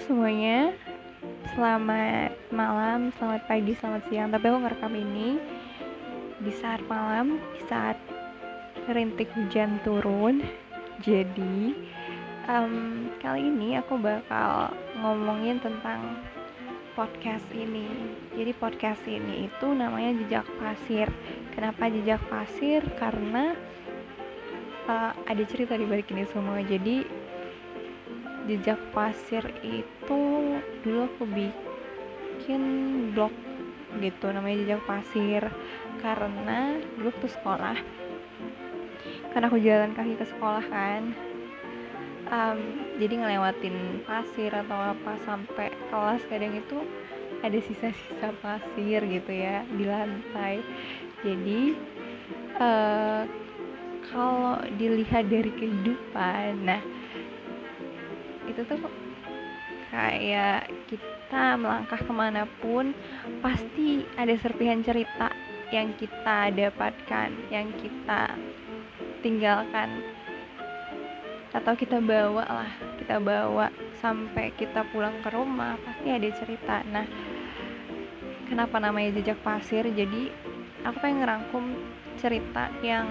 semuanya. Selamat malam, selamat pagi, selamat siang. Tapi aku ngerekam ini di saat malam, di saat rintik hujan turun. Jadi um, kali ini aku bakal ngomongin tentang podcast ini. Jadi podcast ini itu namanya Jejak Pasir. Kenapa Jejak Pasir? Karena uh, ada cerita di balik ini semua. Jadi jejak pasir itu dulu aku bikin blog gitu namanya jejak pasir. Karena dulu tuh sekolah karena aku jalan kaki ke sekolah kan um, jadi ngelewatin pasir atau apa sampai kelas kadang itu ada sisa-sisa pasir gitu ya di lantai. Jadi uh, kalau dilihat dari kehidupan nah itu tuh kayak kita melangkah ke mana pun pasti ada serpihan cerita yang kita dapatkan yang kita tinggalkan. Atau kita bawa lah kita bawa sampai kita pulang ke rumah pasti ada cerita. Nah kenapa namanya jejak pasir? Jadi aku pengen ngerangkum cerita yang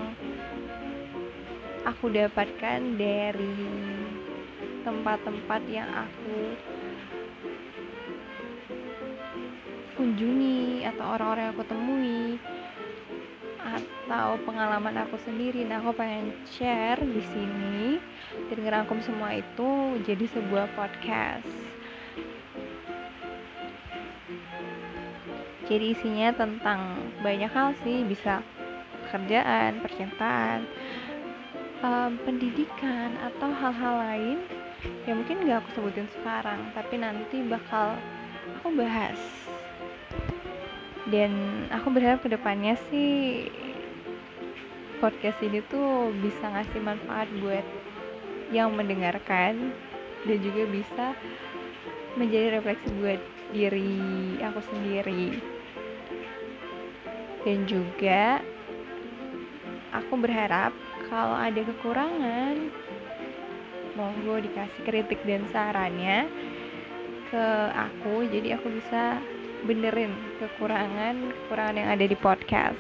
aku dapatkan dari tempat-tempat yang aku kunjungi atau orang-orang yang aku temui atau pengalaman aku sendiri. Nah, aku pengen share di sini dan ngerangkum semua itu jadi sebuah podcast. Jadi isinya tentang banyak hal sih, bisa pekerjaan, percintaan, um, pendidikan atau hal-hal lain ya mungkin gak aku sebutin sekarang tapi nanti bakal aku bahas. Dan aku berharap ke depannya sih podcast ini tuh bisa ngasih manfaat buat yang mendengarkan dan juga bisa menjadi refleksi buat diri aku sendiri. Dan juga aku berharap kalau ada kekurangan monggo dikasih kritik dan sarannya ke aku jadi aku bisa benerin kekurangan kekurangan yang ada di podcast.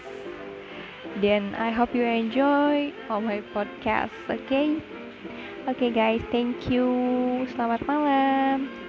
Dan I hope you enjoy all my podcast oke okay? oke okay, guys thank you. Selamat malam